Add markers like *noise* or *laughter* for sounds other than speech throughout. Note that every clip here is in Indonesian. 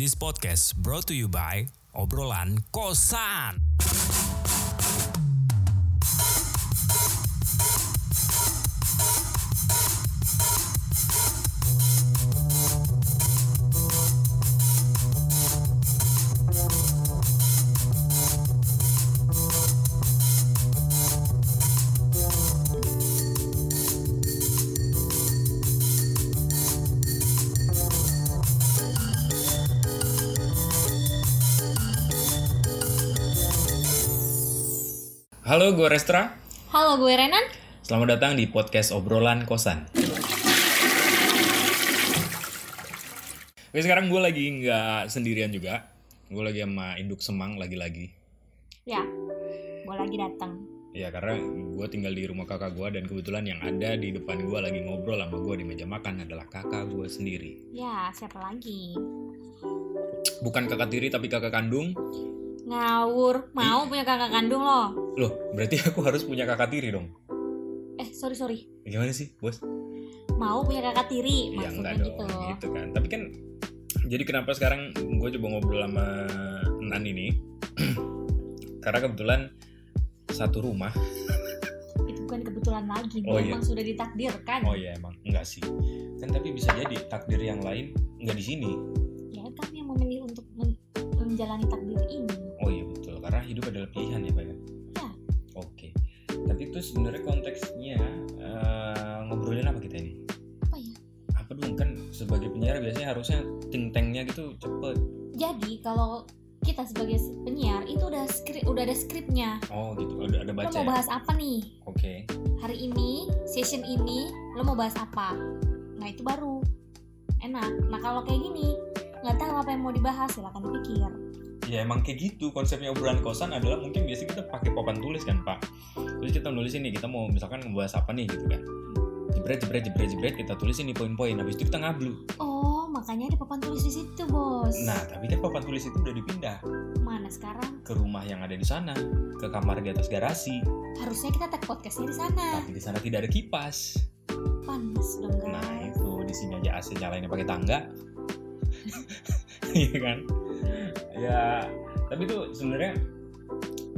This podcast brought to you by Obrolan Kosan. Halo, gue Restra. Halo, gue Renan. Selamat datang di podcast obrolan kosan. Oke, sekarang gue lagi nggak sendirian juga. Gue lagi sama induk semang lagi-lagi. Ya, gue lagi datang. Ya, karena gue tinggal di rumah kakak gue dan kebetulan yang ada di depan gue lagi ngobrol sama gue di meja makan adalah kakak gue sendiri. Ya, siapa lagi? Bukan kakak tiri tapi kakak kandung. Ngawur, mau punya kakak kandung lo? Loh, berarti aku harus punya kakak tiri dong. Eh, sorry sorry. Gimana sih, bos? Mau punya kakak tiri, Ya maksudnya enggak dong, gitu. gitu kan. Tapi kan jadi kenapa sekarang gue coba ngobrol sama Nan ini? *clears throat* Karena kebetulan satu rumah. Itu bukan kebetulan lagi, Oh, iya. emang sudah ditakdirkan. Oh iya emang enggak sih. Kan tapi bisa jadi takdir yang lain enggak di sini. Ya, kami yang memilih untuk menjalani takdir ini. Oh iya betul. Karena hidup adalah pilihan ya, Pak ya. Ya. Oke. Tapi itu sebenarnya konteksnya eh, ngobrolin apa kita ini? Apa ya? Apa dong kan sebagai penyiar biasanya harusnya ting tengnya gitu cepet. Jadi kalau kita sebagai penyiar itu udah skrip udah ada skripnya. Oh gitu. Ada ada Lo baca. mau ya? bahas apa nih? Oke. Hari ini, session ini, lo mau bahas apa? Nah itu baru enak. Nah kalau kayak gini, nggak tahu apa yang mau dibahas, silahkan dipikir. Ya emang kayak gitu. Konsepnya obrolan kosan adalah mungkin biasa kita pakai papan tulis kan pak. Terus kita nulis ini kita mau misalkan ngebahas apa nih gitu kan. Jebret jebret jebret jebret kita tulis ini poin-poin. Habis itu kita ngablu. Oh, makanya ada papan tulis di situ, bos. Nah tapi kan papan tulis itu udah dipindah. Mana sekarang? ke rumah yang ada di sana. Ke kamar di atas garasi. Harusnya kita tag podcastnya di sana. Tapi di sana tidak ada kipas. Panas dong, guys. Nah itu. Di sini aja AC nyalainnya pakai tangga *laughs* Iya kan Ya tapi itu sebenarnya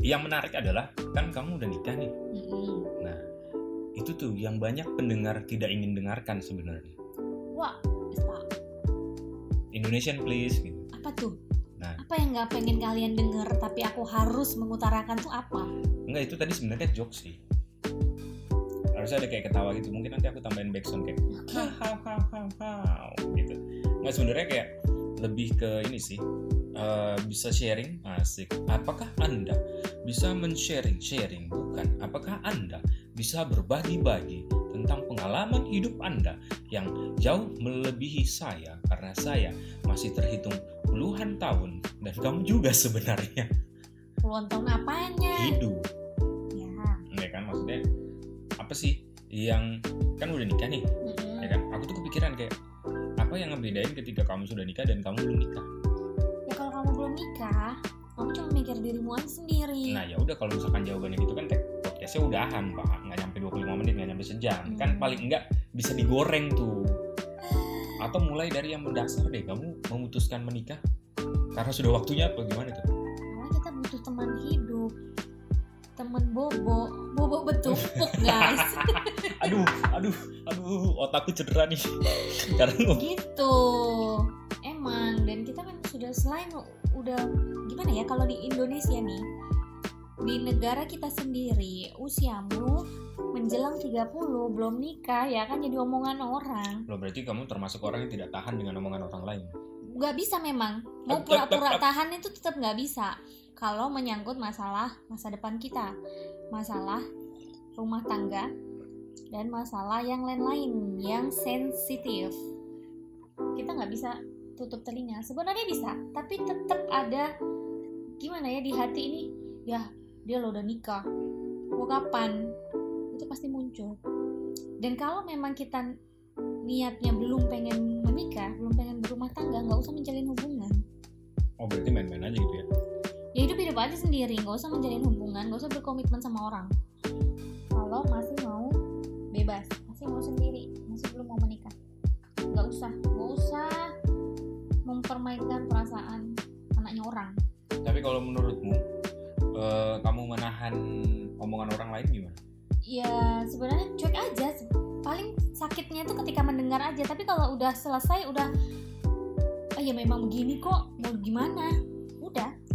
yang menarik adalah kan kamu udah nikah nih. Nah, itu tuh yang banyak pendengar tidak ingin dengarkan sebenarnya. Wah, Indonesian please gitu. apa tuh? Nah. Apa yang nggak pengen kalian denger tapi aku harus mengutarakan tuh apa? Enggak itu tadi sebenarnya jokes sih. Harusnya ada kayak ketawa gitu. Mungkin nanti aku tambahin backsound kayak Oke. haw haw haw haw gitu. Enggak sebenarnya kayak lebih ke ini sih. eh, bisa sharing asik. Apakah Anda bisa men-sharing sharing bukan? Apakah Anda bisa berbagi-bagi tentang pengalaman hidup Anda yang jauh melebihi saya karena saya masih terhitung puluhan tahun dan kamu juga *laughs* sebenarnya Puluhan tahun apanya? hidup Ya. ya kan maksudnya apa sih yang kan udah nikah nih Mm-mm. ya kan aku tuh kepikiran kayak apa yang ngebedain ketika kamu sudah nikah dan kamu belum nikah. Ya kalau kamu belum nikah, kamu cuma mikir dirimu aja sendiri. nah ya udah kalau misalkan jawabannya gitu kan podcastnya udahan pak. Nggak nyampe 25 menit nggak nyampe sejam. Hmm. kan paling enggak bisa digoreng tuh. Atau mulai dari yang mendasar deh kamu memutuskan menikah. Karena sudah waktunya apa gimana tuh teman bobo, bobo betumpuk *laughs* guys. aduh aduh aduh otakku cedera nih. *laughs* Karena gitu. Emang dan kita kan sudah selain udah gimana ya kalau di Indonesia nih di negara kita sendiri usiamu menjelang 30 belum nikah ya kan jadi omongan orang. Loh berarti kamu termasuk orang yang tidak tahan dengan omongan orang lain? Nggak bisa memang. Mau pura-pura tahan itu tetap nggak bisa kalau menyangkut masalah masa depan kita masalah rumah tangga dan masalah yang lain-lain yang sensitif. Kita nggak bisa tutup telinga. Sebenarnya bisa tapi tetap ada gimana ya di hati ini ya dia lo udah nikah. Mau kapan? Itu pasti muncul. Dan kalau memang kita niatnya belum pengen menikah, belum pengen berumah tangga, nggak usah menjalin hubungan. oh berarti main-main aja gitu ya Ya hidup hidup aja sendiri, nggak usah menjalin hubungan, nggak usah berkomitmen sama orang. Kalau masih mau bebas, masih mau sendiri, masih belum mau menikah, nggak usah, nggak usah mempermainkan perasaan anaknya orang. Tapi kalau menurutmu eh, kamu menahan omongan orang lain gimana? ya sebenarnya cuek aja. Paling sakitnya itu ketika mendengar aja. Tapi kalau udah selesai udah oh ya memang begini kok mau gimana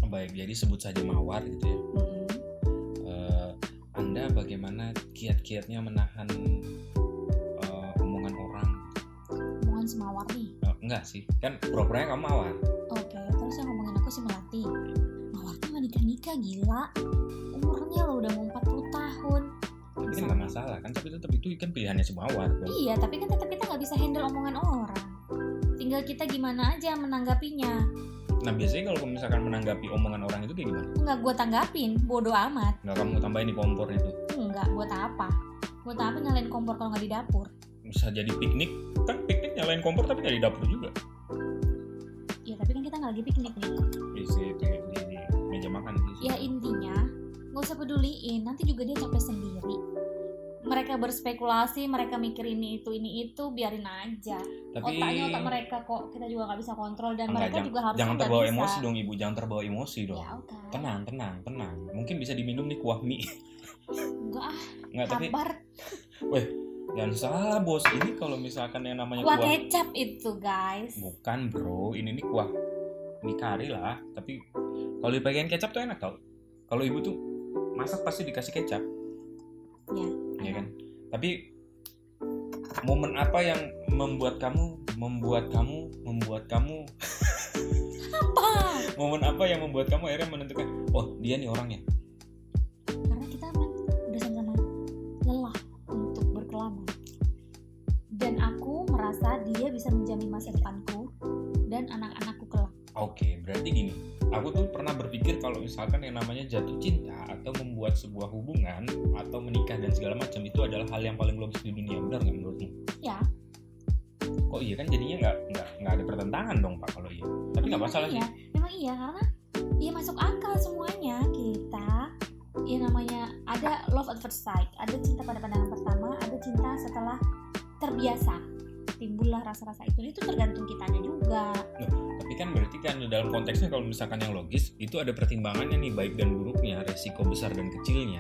Baik, jadi sebut saja mawar gitu ya. Eh, anda bagaimana kiat-kiatnya menahan eh, omongan orang? omongan semawar nih Eh, enggak sih, kan pura-puranya kamu mawar. oke terus yang ngomongin aku si melati mawar tuh nikah nikah gila umurnya lo udah mau 40 tahun Tapi kan nggak masalah kan, tapi tetap itu kan pilihannya mawar. dong. iya tapi kan tetap kita nggak bisa handle omongan orang tinggal kita gimana aja menanggapinya Nah biasanya kalau misalkan menanggapi omongan orang itu kayak gimana? nggak gue tanggapin bodoh amat Nggak kamu tambahin di kompor itu? Enggak, buat apa? Buat apa nyalain kompor kalau nggak di dapur? Bisa jadi piknik, kan piknik nyalain kompor tapi nggak di dapur juga. Ya tapi kan kita nggak lagi piknik nih. Di, di, di, di, di meja makan sih. Ya intinya nggak usah peduliin, nanti juga dia capek sendiri. Mereka berspekulasi, mereka mikir ini itu ini itu, biarin aja. tapi Otaknya otak mereka kok kita juga nggak bisa kontrol dan Enggak, mereka juga harus jangan terbawa bisa. emosi dong ibu, jangan terbawa emosi dong. Ya udah. Tenang, tenang, tenang. Mungkin bisa diminum nih kuah mie. Enggak ah, Nggak, tapi kabar jangan salah bos. Ini kalau misalkan yang namanya kuah kuah, kecap itu guys. bukan bro. Ini nih kuah mie kari lah. Tapi kalau dipakein kecap tuh enak tau. Kalau ibu tuh masak pasti dikasih kecap, Ya, ya kan? Tapi momen apa yang membuat kamu, membuat kamu, membuat kamu, Apa? momen apa yang membuat kamu akhirnya menentukan, oh dia nih orangnya. karena kita kan udah sama-sama lelah untuk berkelana dan aku merasa dia bisa menjamin masa depanku dan anak-anakku kelak Oke, berarti gini. Aku tuh pernah berpikir kalau misalkan yang namanya jatuh cinta atau membuat sebuah hubungan atau menikah dan segala macam itu adalah hal yang paling logis di dunia. Benar nggak menurutmu? ya Kok iya kan jadinya nggak nggak nggak ada pertentangan dong pak kalau iya. Tapi nggak masalah iya, sih. memang iya karena ya masuk akal semuanya kita ya namanya ada love at first sight ada cinta pada pandangan pertama ada cinta setelah terbiasa timbullah rasa-rasa itu itu tergantung kitanya juga Tapi kan berarti kan dalam konteksnya kalau misalkan yang logis itu ada pertimbangannya nih baik dan buruknya, resiko besar dan kecilnya.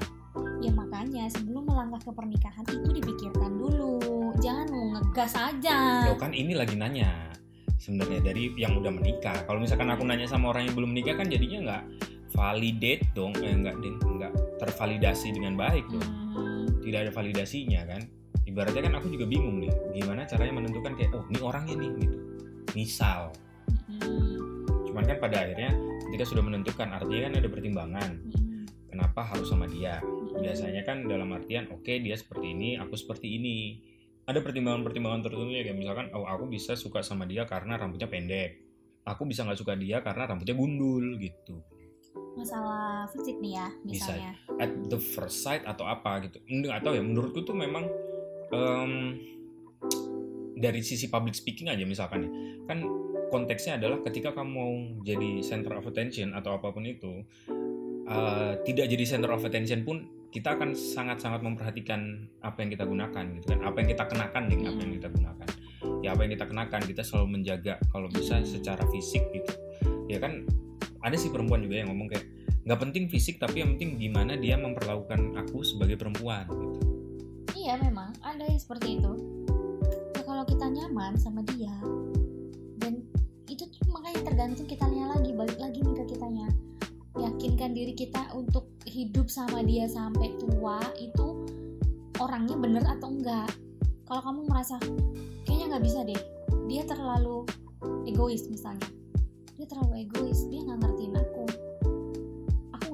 ya makanya sebelum melangkah ke pernikahan itu dipikirkan dulu jangan mau ngegas aja Loh kan ini lagi nanya sebenarnya dari yang udah menikah. Kalau misalkan aku nanya sama orang yang belum menikah kan jadinya nggak validate dong, eh, nggak nggak tervalidasi dengan baik dong. Hmm, Tidak ada validasinya kan. Ibaratnya kan aku juga bingung nih, gimana caranya menentukan kayak oh ini orangnya nih gitu. Misal, hmm, cuman kan pada akhirnya ketika sudah menentukan artinya kan ada pertimbangan. hmm, Kenapa harus sama dia? hmm. Biasanya kan dalam artian oke dia seperti ini, aku seperti ini. Ada pertimbangan-pertimbangan tertentu ya kayak misalkan oh aku bisa suka sama dia karena rambutnya pendek. Aku bisa nggak suka dia karena rambutnya gundul gitu. masalah fisik nih ya Bisa. misalnya At the first sight atau apa gitu. Tahu ya menurutku tuh memang em, dari sisi public speaking aja misalkan ya. Kan konteksnya adalah ketika kamu mau jadi center of attention atau apa pun itu eh, tidak jadi center of attention pun kita akan sangat-sangat memperhatikan apa yang kita gunakan gitu kan. Apa yang kita kenakan nih apa yang kita gunakan. Ya apa yang kita kenakan kita selalu menjaga kalau bisa secara fisik gitu. Ya kan ada sih perempuan juga yang ngomong kayak nggak penting fisik tapi yang penting gimana dia memperlakukan aku sebagai perempuan gitu. Iya memang ada yang seperti itu. Ya, kalau kita nyaman sama dia dan itu makanya tergantung kitanya lagi balik lagi nih ke kitanya. Yakinkan diri kita untuk hidup sama dia sampai tua itu orangnya bener atau enggak. Kalau kamu merasa kayaknya nggak bisa deh, dia terlalu egois misalnya. Dia terlalu egois, dia nggak ngertiin aku.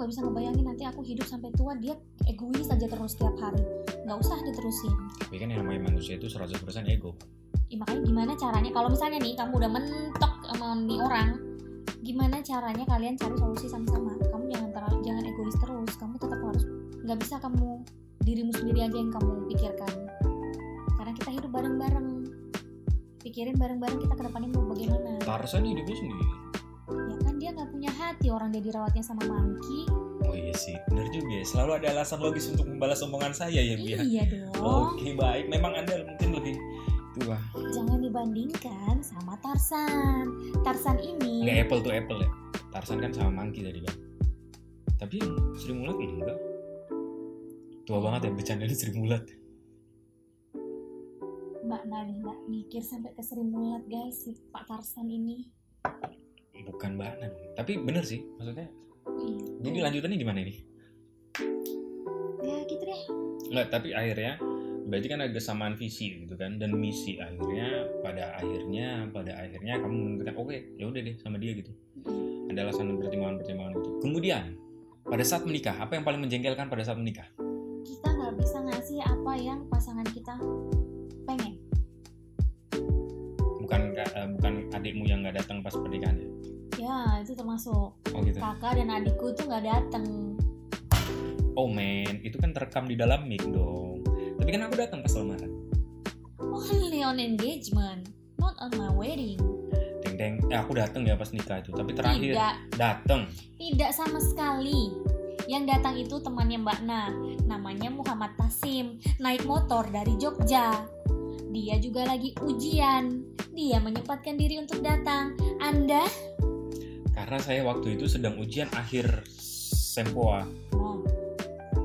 Nggak bisa ngebayangin nanti aku hidup sampai tua dia egois aja terus setiap hari. Nggak usah diterusin. Tapi kan yang namanya manusia itu 100% ego. Ya, makanya gimana caranya? Kalau misalnya nih kamu udah mentok sama nih orang gimana caranya kalian cari solusi sama-sama? Kamu jangan terlalu jangan egois terus. Kamu tetap harus nggak bisa kamu dirimu sendiri aja yang kamu pikirkan. Karena kita hidup bareng-bareng. Pikirin bareng-bareng kita ke depannya mau bagaimana. Tarzan hidupnya sendiri hati orang dia dirawatnya sama monkey. Oh iya sih benar juga ya. Selalu ada alasan logis untuk membalas omongan saya ya Bu ya. Iya dong. Oke baik, memang anda mungkin lebih tua. jangan bandingkan sama Tarsan. Tarsan ini nggak apple to apple ya. Tarsan kan sama Monkey tadi kan tapi yang Sri Mulat enggak tua banget ya bercanda di Sri Mulat. Mbak Nadi nggak mikir sampai ke Sri Mulat guys si Pak Tarsan ini. Bukan Mbak Nan tapi bener sih maksudnya. Iya. jadi lanjutannya gimana ini? Ya gitu deh. Nggak, tapi akhirnya berarti kan ada kesamaan visi gitu kan dan misi akhirnya pada akhirnya pada akhirnya kamu menentukan oke ya udah deh sama dia gitu. Ada alasan pertimbangan-pertimbangan itu kemudian pada saat menikah apa yang paling menjengkelkan pada saat menikah? Kita nggak bisa ngasih apa yang pasangan kita pengen. bukan ka- eh, bukan adikmu yang nggak datang pas pernikahannya? Ya itu termasuk oh gitu kakak dan adikku tuh nggak datang. oh men itu kan terekam di dalam mic dong tapi kan aku datang pas lamaran Only on engagement, not on my wedding. deng deng eh aku datang ya pas nikah itu tapi terakhir Tidak, datang tidak sama sekali. Yang datang itu temannya Mbak Na, namanya Muhammad Tasim, naik motor dari Jogja. Dia juga lagi ujian. Dia menyempatkan diri untuk datang. Anda? Karena saya waktu itu sedang ujian akhir sempoa Oh.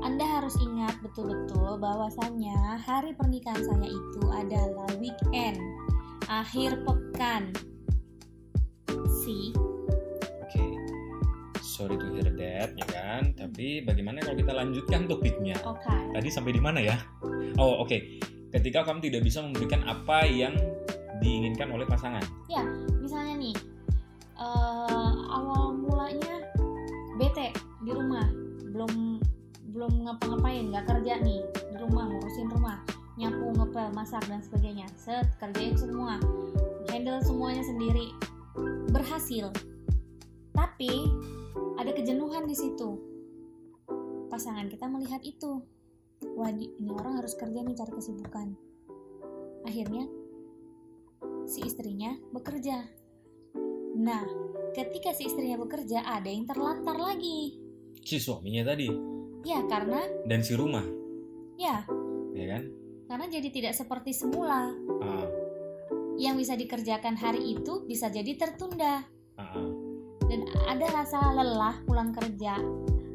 Anda harus ingat betul-betul bahwasannya hari pernikahan saya itu adalah weekend, akhir pekan. Si, Oke, sorry to hear that ya kan. Tapi bagaimana kalau kita lanjutkan topiknya? oke. Tadi sampai di mana ya? Oh oke, ketika kamu tidak bisa memberikan apa yang diinginkan oleh pasangan. Misalnya belum belum ngapa-ngapain, nggak kerja nih di rumah ngurusin rumah, nyapu, ngepel, masak dan sebagainya. Set, kerjain semua, handle semuanya sendiri, berhasil. Tapi ada kejenuhan di situ. Pasangan kita melihat itu. Wah, ini orang harus kerja nih cari kesibukan. Akhirnya si istrinya bekerja. Nah, ketika si istrinya bekerja, ada yang terlantar lagi. Si suaminya tadi Ya, karena dan si rumah, ya, ya kan? karena jadi tidak seperti semula. Ah, Yang bisa dikerjakan hari itu bisa jadi tertunda. ah, ah. Dan ada rasa lelah pulang kerja,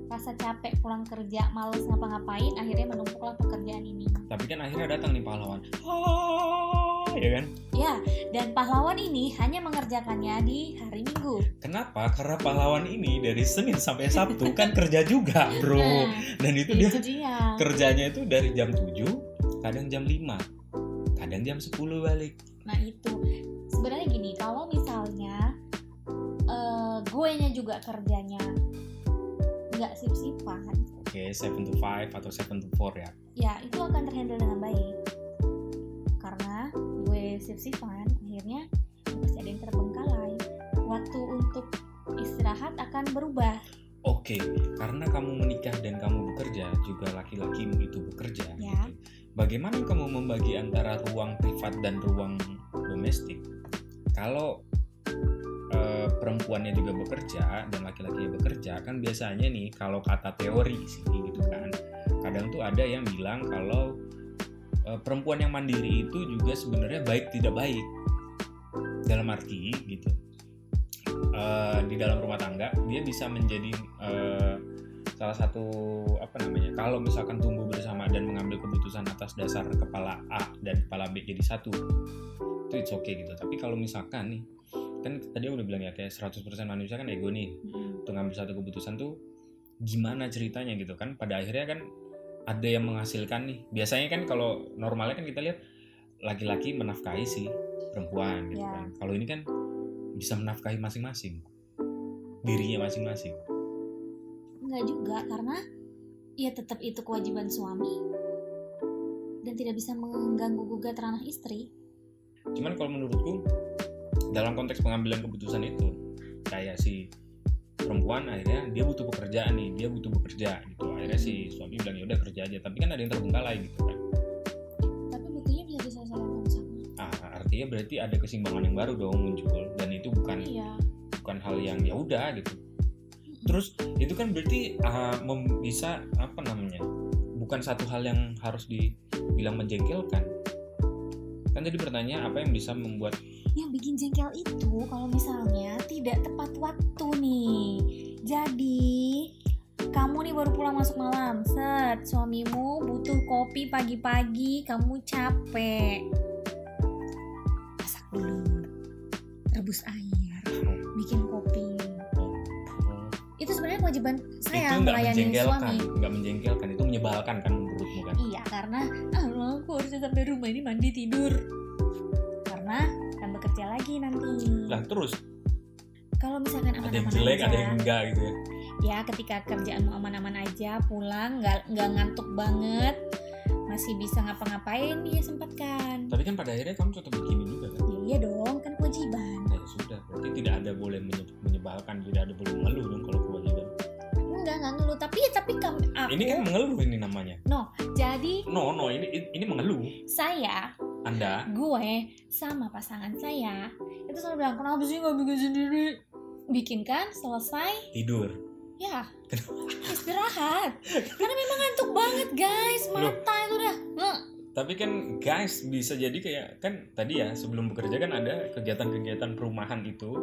rasa capek pulang kerja, males ngapa-ngapain, akhirnya menumpuklah pekerjaan ini. Tapi kan akhirnya datang nih pahlawan. Ah, *laughs* ya kan? Ya, dan pahlawan ini hanya mengerjakannya di hari Minggu. Kenapa? Karena pahlawan ini dari Senin sampai Sabtu kan *laughs* kerja juga, bro. Nah, Dan itu dia itu dia. kerjanya itu dari jam 7 kadang jam 5 kadang jam 10 balik Nah itu sebenarnya gini, kalau misalnya eh gue nya juga kerjanya nggak sip-sipan, oke 7 to 5 atau 7 to 4 ya ya itu akan terhandle dengan baik. Sip-sipan, akhirnya pasti ada yang terbengkalai. Waktu untuk istirahat akan berubah. oke karena kamu menikah dan kamu bekerja juga laki-laki itu bekerja Ya. gitu. bagaimana kamu membagi antara ruang privat dan ruang domestik kalau eh, perempuannya juga bekerja dan laki-laki bekerja kan biasanya nih kalau kata teori sih gitu kan kadang tuh ada yang bilang kalau eh, perempuan yang mandiri itu juga sebenarnya baik tidak baik. Dalam arti gitu. Eh, di dalam rumah tangga dia bisa menjadi eh, salah satu apa namanya kalau misalkan tumbuh bersama dan mengambil keputusan atas dasar kepala A dan kepala B jadi satu itu it's okay gitu. Tapi kalau misalkan nih kan tadi aku udah bilang ya kayak 100% manusia kan ego nih. Untuk ngambil satu keputusan tuh gimana ceritanya gitu kan? Pada akhirnya kan ada yang menghasilkan nih biasanya kan kalau normalnya kan kita lihat laki-laki menafkahi si perempuan gitu Ya. kan kalau ini kan bisa menafkahi masing-masing dirinya masing-masing Enggak juga karena ya tetap itu kewajiban suami dan tidak bisa mengganggu gugat ranah istri. cuman kalau menurutku dalam konteks pengambilan keputusan itu kayak si perempuan akhirnya dia butuh pekerjaan nih dia butuh bekerja gitu. Akhirnya si suami bilang ya udah kerja aja. Tapi kan ada yang terbengkalai gitu kan. Tapi butuhnya bisa diselesaikan sama. ah artinya berarti ada keseimbangan yang baru dong muncul. Dan itu bukan Iya. bukan hal yang ya udah gitu. Terus itu kan berarti mem- bisa apa namanya bukan satu hal yang harus dibilang menjengkelkan. Kan tadi pertanyaan apa yang bisa membuat yang bikin jengkel itu kalau misalnya tidak tepat waktu nih. Jadi kamu nih baru pulang masuk malam. Set suamimu butuh kopi pagi-pagi kamu capek. Masak dulu. Rebus air bikin kopi. Itu sebenarnya kewajiban saya itu melayani suami. nggak menjengkelkan. Itu menyebalkan kan menurutmu kan? Iya karena Allah aku harusnya sampai rumah ini mandi tidur. Karena bekerja lagi nanti. Lah terus? Kalau misalkan ada yang aman-aman jelek aja ada yang enggak gitu ya? Ya ketika kerjaanmu aman-aman aja Pulang nggak nggak ngantuk banget Masih bisa ngapa-ngapain ya sempatkan. Tapi kan pada akhirnya kamu tetap begini juga kan? Ya iya dong kan kewajiban. Ya sudah. Berarti tidak ada boleh menye- menyebalkan tidak ada boleh mengeluh dong kalau kewajiban. Enggak nggak ngeluh. Tapi tapi kami, aku ini kan mengeluh ini namanya. Jadi no no ini ini mengeluh. Saya anda? Gue sama pasangan saya. Itu selalu bilang kenapa sih nggak bikin sendiri? Bikin kan selesai. Tidur. Ya, *laughs* istirahat. Karena memang ngantuk banget guys, mata itu udah. Nggak. tapi kan guys bisa jadi kayak kan tadi ya sebelum bekerja kan ada kegiatan-kegiatan perumahan itu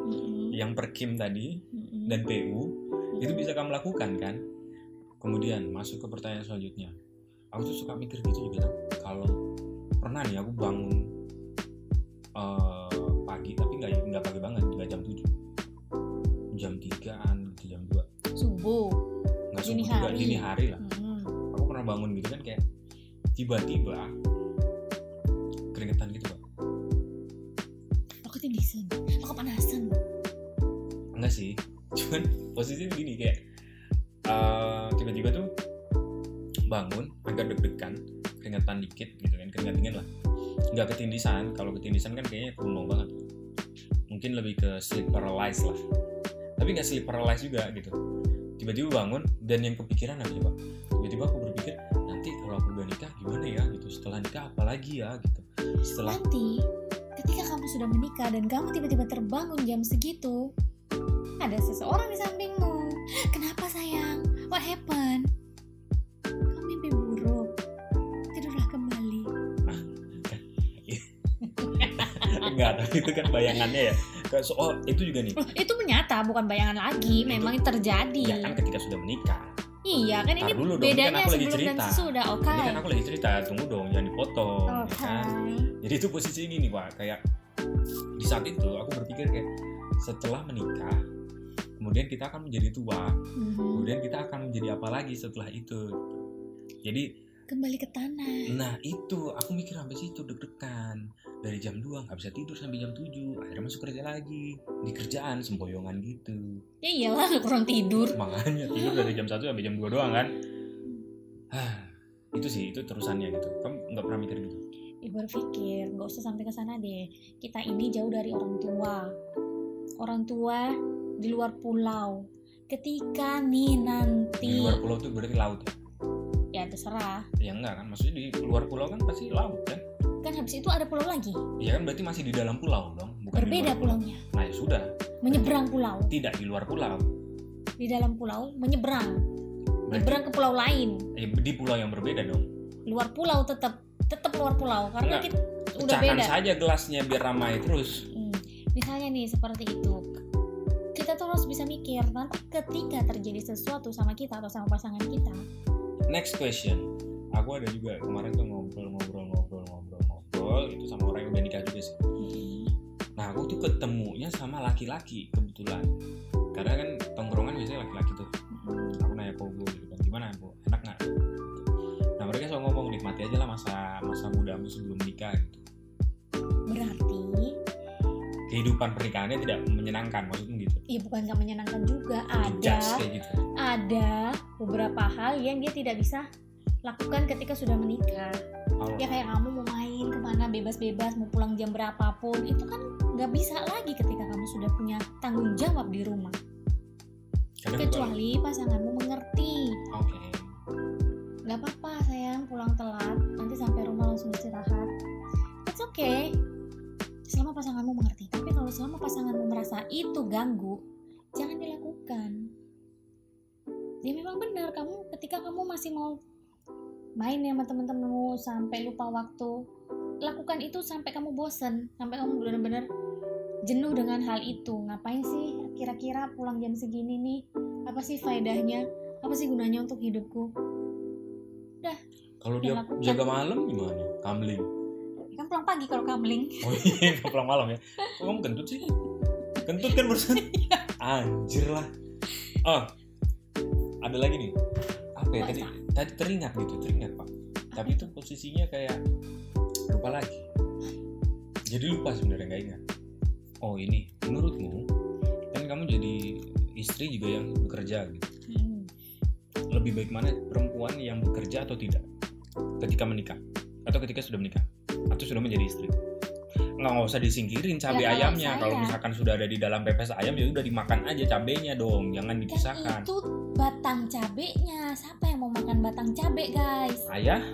yang perkim tadi Mm-mm. dan PU itu bisa kamu lakukan kan? Kemudian masuk ke pertanyaan selanjutnya. Aku tuh suka mikir gitu juga tau. kalau pernah nih aku bangun eh, pagi tapi nggak nggak pagi banget nggak jam 7 jam 3an gitu jam 2 subuh. nggak subuh juga hari. dini hari lah Mm. aku pernah bangun gitu kan kayak tiba-tiba keringetan gitu pak Aku ketindisan, aku kepanasan. enggak sih *laughs* cuman posisinya gini kayak eh, tiba-tiba tuh bangun agak deg-degan keringetan dikit gitu kan keringat dingin lah. Nggak ketindisan kalau ketindisan kan kayaknya kuno banget. Mungkin lebih ke sleep paralysis lah. Tapi nggak sleep paralysis juga gitu. Tiba-tiba bangun dan yang kepikiran apa coba? Tiba-tiba aku berpikir nanti kalau aku udah nikah gimana ya gitu? Setelah nikah apa lagi ya gitu? Setelah Nanti ketika kamu sudah menikah dan kamu tiba-tiba terbangun jam segitu, ada seseorang di sampingmu. Kenapa sayang? What happened? *laughs* itu kan bayangannya ya kayak soal itu juga nih *laughs* itu menyata, bukan bayangan lagi. Memang terjadi. ya kan ketika sudah menikah Iya kan ini dulu dong, ini kan bedanya aku lagi dan cerita. sesudah. Oke. ini kan aku lagi cerita tunggu dong jangan dipotong ya Oke. kan jadi itu posisi ini nih pak kayak di saat itu aku berpikir kayak setelah menikah kemudian kita akan menjadi tua Mhm. kemudian kita akan menjadi apa lagi setelah itu jadi Kembali ke tanah. nah itu aku mikir sampai situ deg-degan dari jam 2 nggak bisa tidur sampai jam 7 akhirnya masuk kerja lagi di kerjaan semboyongan gitu Ya iyalah *laughs* kurang tidur. makanya tidur dari jam 1 sampai jam 2 doang kan itu sih itu terusannya gitu kamu nggak pernah mikir gitu Ya berpikir nggak usah sampai ke sana deh. Kita ini jauh dari orang tua. Orang tua di luar pulau. Ketika nih nanti di luar pulau tuh berarti laut ya ya terserah. ya enggak kan maksudnya di luar pulau kan pasti laut kan Kan habis itu ada pulau lagi. ya kan berarti masih di dalam pulau dong bukan Berbeda pulau. pulaunya. nah ya sudah Menyeberang pulau. tidak di luar pulau Di dalam pulau menyeberang. berarti Menyeberang ke pulau lain. eh, di pulau yang berbeda dong Luar pulau tetap tetap luar pulau karena Enggak. kita udah pecahkan beda. saja gelasnya biar ramai terus Hmm, misalnya nih seperti itu kita tuh harus bisa mikir nanti ketika terjadi sesuatu sama kita atau sama pasangan kita next question aku ada juga kemarin tuh ngobrol ngobrol itu sama orang yang udah nikah juga sih. Nah aku tuh ketemunya sama laki-laki kebetulan. Karena kan tongkrongan biasanya laki-laki tuh. Aku nanya ke gue gitu kan gimana bu? Enak nggak? Nah mereka selalu ngomong nikmati aja lah masa masa mudamu sebelum nikah gitu. Berarti? Kehidupan pernikahannya tidak menyenangkan maksudnya gitu. Ya bukan gak menyenangkan juga. Ada gitu. ada beberapa hal yang dia tidak bisa lakukan ketika sudah menikah. Allah. ya kayak kamu mau main ke mana bebas-bebas mau pulang jam berapapun itu kan nggak bisa lagi ketika kamu sudah punya tanggung jawab di rumah. Kadang kecuali pasanganmu mengerti. Oke. Nggak apa-apa sayang pulang telat nanti sampai rumah langsung istirahat. It's okay. Selama pasanganmu mengerti. Tapi kalau selama pasanganmu merasa itu ganggu jangan dilakukan. Ya memang benar kamu ketika kamu masih mau main ya sama temen-temenmu sampai lupa waktu lakukan itu sampai kamu bosen sampai kamu benar-benar jenuh dengan hal itu ngapain sih kira-kira pulang jam segini nih apa sih faedahnya apa sih gunanya untuk hidupku Kalau dia lakukan. jaga malam gimana? Kamling. kan pulang pagi kalau kamling *laughs* Oh iya, nggak pulang malam ya. Kok kamu kentut sih? Kentut kan barusan. *laughs* Anjir lah. Oh, ada lagi nih. Apa ya tadi? Tadi teringat gitu, teringat pak. Tapi itu posisinya kayak lupa lagi. Jadi lupa sebenarnya nggak ingat. Oh ini, menurutmu kan kamu jadi istri juga yang bekerja gitu. Hmm. Lebih baik mana perempuan yang bekerja atau tidak ketika menikah atau ketika sudah menikah atau sudah menjadi istri? Nggak, nggak usah disingkirin cabai Ya, ayamnya. Kalau misalkan sudah ada di dalam pepes ayam ya udah dimakan aja cabenya dong, jangan Kan dipisahkan. itu batang cabenya siapa yang mau makan batang cabe guys Ayah,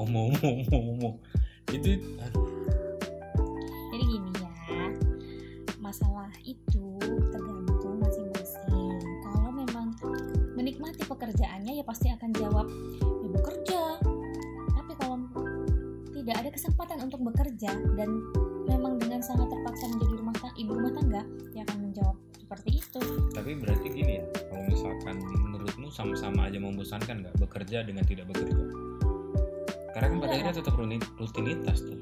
omong. Itu aduh, Jadi gini ya, masalah itu tergantung masing-masing. Kalau memang menikmati pekerjaannya ya pasti akan jawab ya bekerja. Tapi kalau tidak ada kesempatan untuk bekerja dan memang dengan sangat terpaksa menjadi rumah ta- ibu rumah tangga, ya akan menjawab seperti itu. tapi berarti gini ya. Kalau misalkan menurutmu sama-sama aja membosankan nggak bekerja dengan tidak bekerja? Karena kan pada akhirnya tetap rutinitas tuh.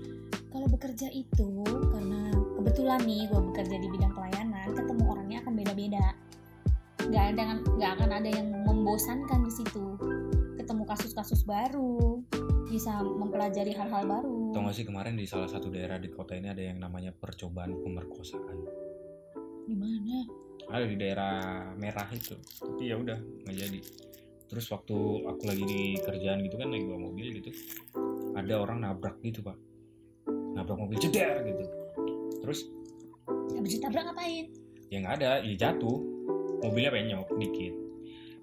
Kalau bekerja itu karena kebetulan nih gue bekerja di bidang pelayanan, ketemu orangnya akan beda-beda. Gak ada nggak akan ada yang membosankan di situ. Ketemu kasus-kasus baru, bisa mempelajari hal-hal baru. Tau gak sih kemarin di salah satu daerah di kota ini ada yang namanya percobaan pemerkosaan. Di mana? Ada di daerah merah itu. Tapi ya udah nggak jadi. Terus waktu aku lagi di kerjaan gitu kan lagi bawa mobil gitu, ada orang nabrak gitu pak, nabrak mobil jeder gitu. Terus Habis ditabrak ngapain? ya nggak ada, ya jatuh, mobilnya penyok dikit.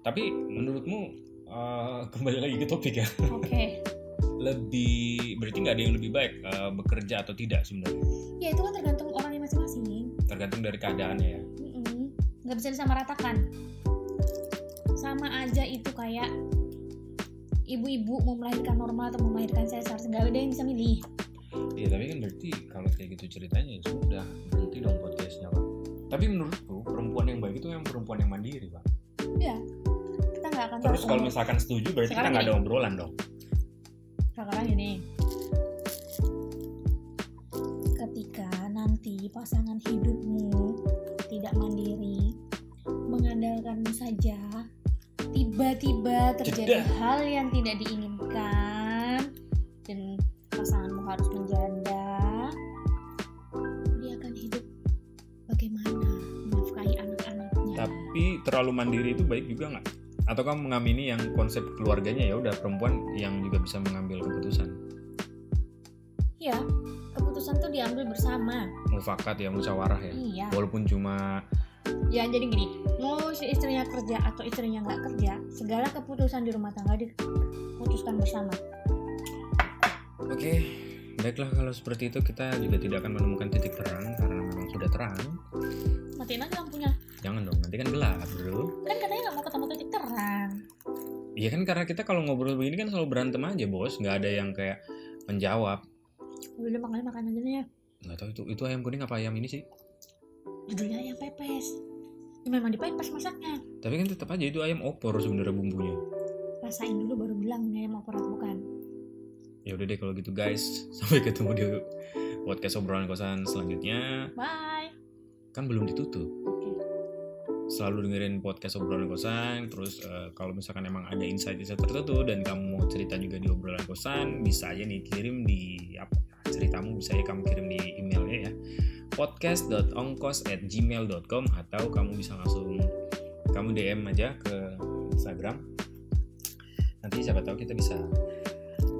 Tapi menurutmu eh, *laughs* kembali lagi ke topik ya, Oke. *laughs* lebih berarti nggak ada yang lebih baik eh, bekerja atau tidak sebenarnya, Ya itu kan tergantung orangnya masing-masing. tergantung dari keadaannya ya. Nggak bisa disamaratakan. Sama aja itu kayak ibu-ibu mau melahirkan normal atau mau melahirkan sesar, segala ada yang bisa milih. Iya tapi kan berarti kalau kayak gitu ceritanya ya sudah berhenti dong podcastnya pak. Tapi menurutku perempuan yang baik itu yang perempuan yang mandiri pak. Kita nggak akan Terus kalau misalkan setuju berarti kita Sekarang nggak ada obrolan dong. sekarang gini ketika nanti pasangan hidupmu tiba-tiba terjadi Jeda. hal yang tidak diinginkan dan pasanganmu harus menjanda dia akan hidup bagaimana menafkahi anak-anaknya Tapi terlalu mandiri itu baik juga nggak? Atau kamu mengamini yang konsep keluarganya ya udah perempuan yang juga bisa mengambil keputusan. ya keputusan tuh diambil bersama Mufakat ya musyawarah ya. iya Walaupun cuma Ya jadi gini, mau si istrinya kerja atau istrinya nggak kerja, segala keputusan di rumah tangga diputuskan bersama. Oke, baiklah kalau seperti itu kita juga tidak akan menemukan titik terang karena memang sudah terang. Matiin aja lampunya. Jangan dong, nanti kan gelap bro. Kan katanya nggak mau ketemu titik terang. Iya kan karena kita kalau ngobrol begini kan selalu berantem aja bos, nggak ada yang kayak menjawab. Udah makan makan aja nih ya. Nggak tahu itu itu ayam kuning apa ayam ini sih? Judulnya ayam pepes. Ya memang dipepes masaknya. Tapi kan tetap aja itu ayam opor sebenarnya bumbunya. Rasain dulu baru bilang ini ayam opor atau bukan. Ya udah deh kalau gitu guys, *laughs* sampai ketemu di podcast obrolan kosan selanjutnya. Bye. Kan belum ditutup. Oke. Selalu dengerin podcast obrolan kosan. Terus eh, kalau misalkan emang ada insight-insight tertentu dan kamu mau cerita juga di obrolan kosan, bisa aja nih kirim di apa ceritamu bisa ya kamu kirim di emailnya ya podcast.ongkos@gmail.com atau kamu bisa langsung kamu DM aja ke Instagram. Nanti siapa tahu kita bisa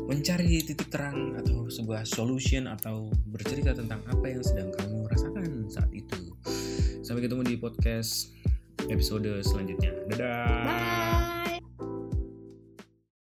mencari titik terang atau sebuah solution atau bercerita tentang apa yang sedang kamu rasakan saat itu. Sampai ketemu di podcast episode selanjutnya. Dadah. Bye.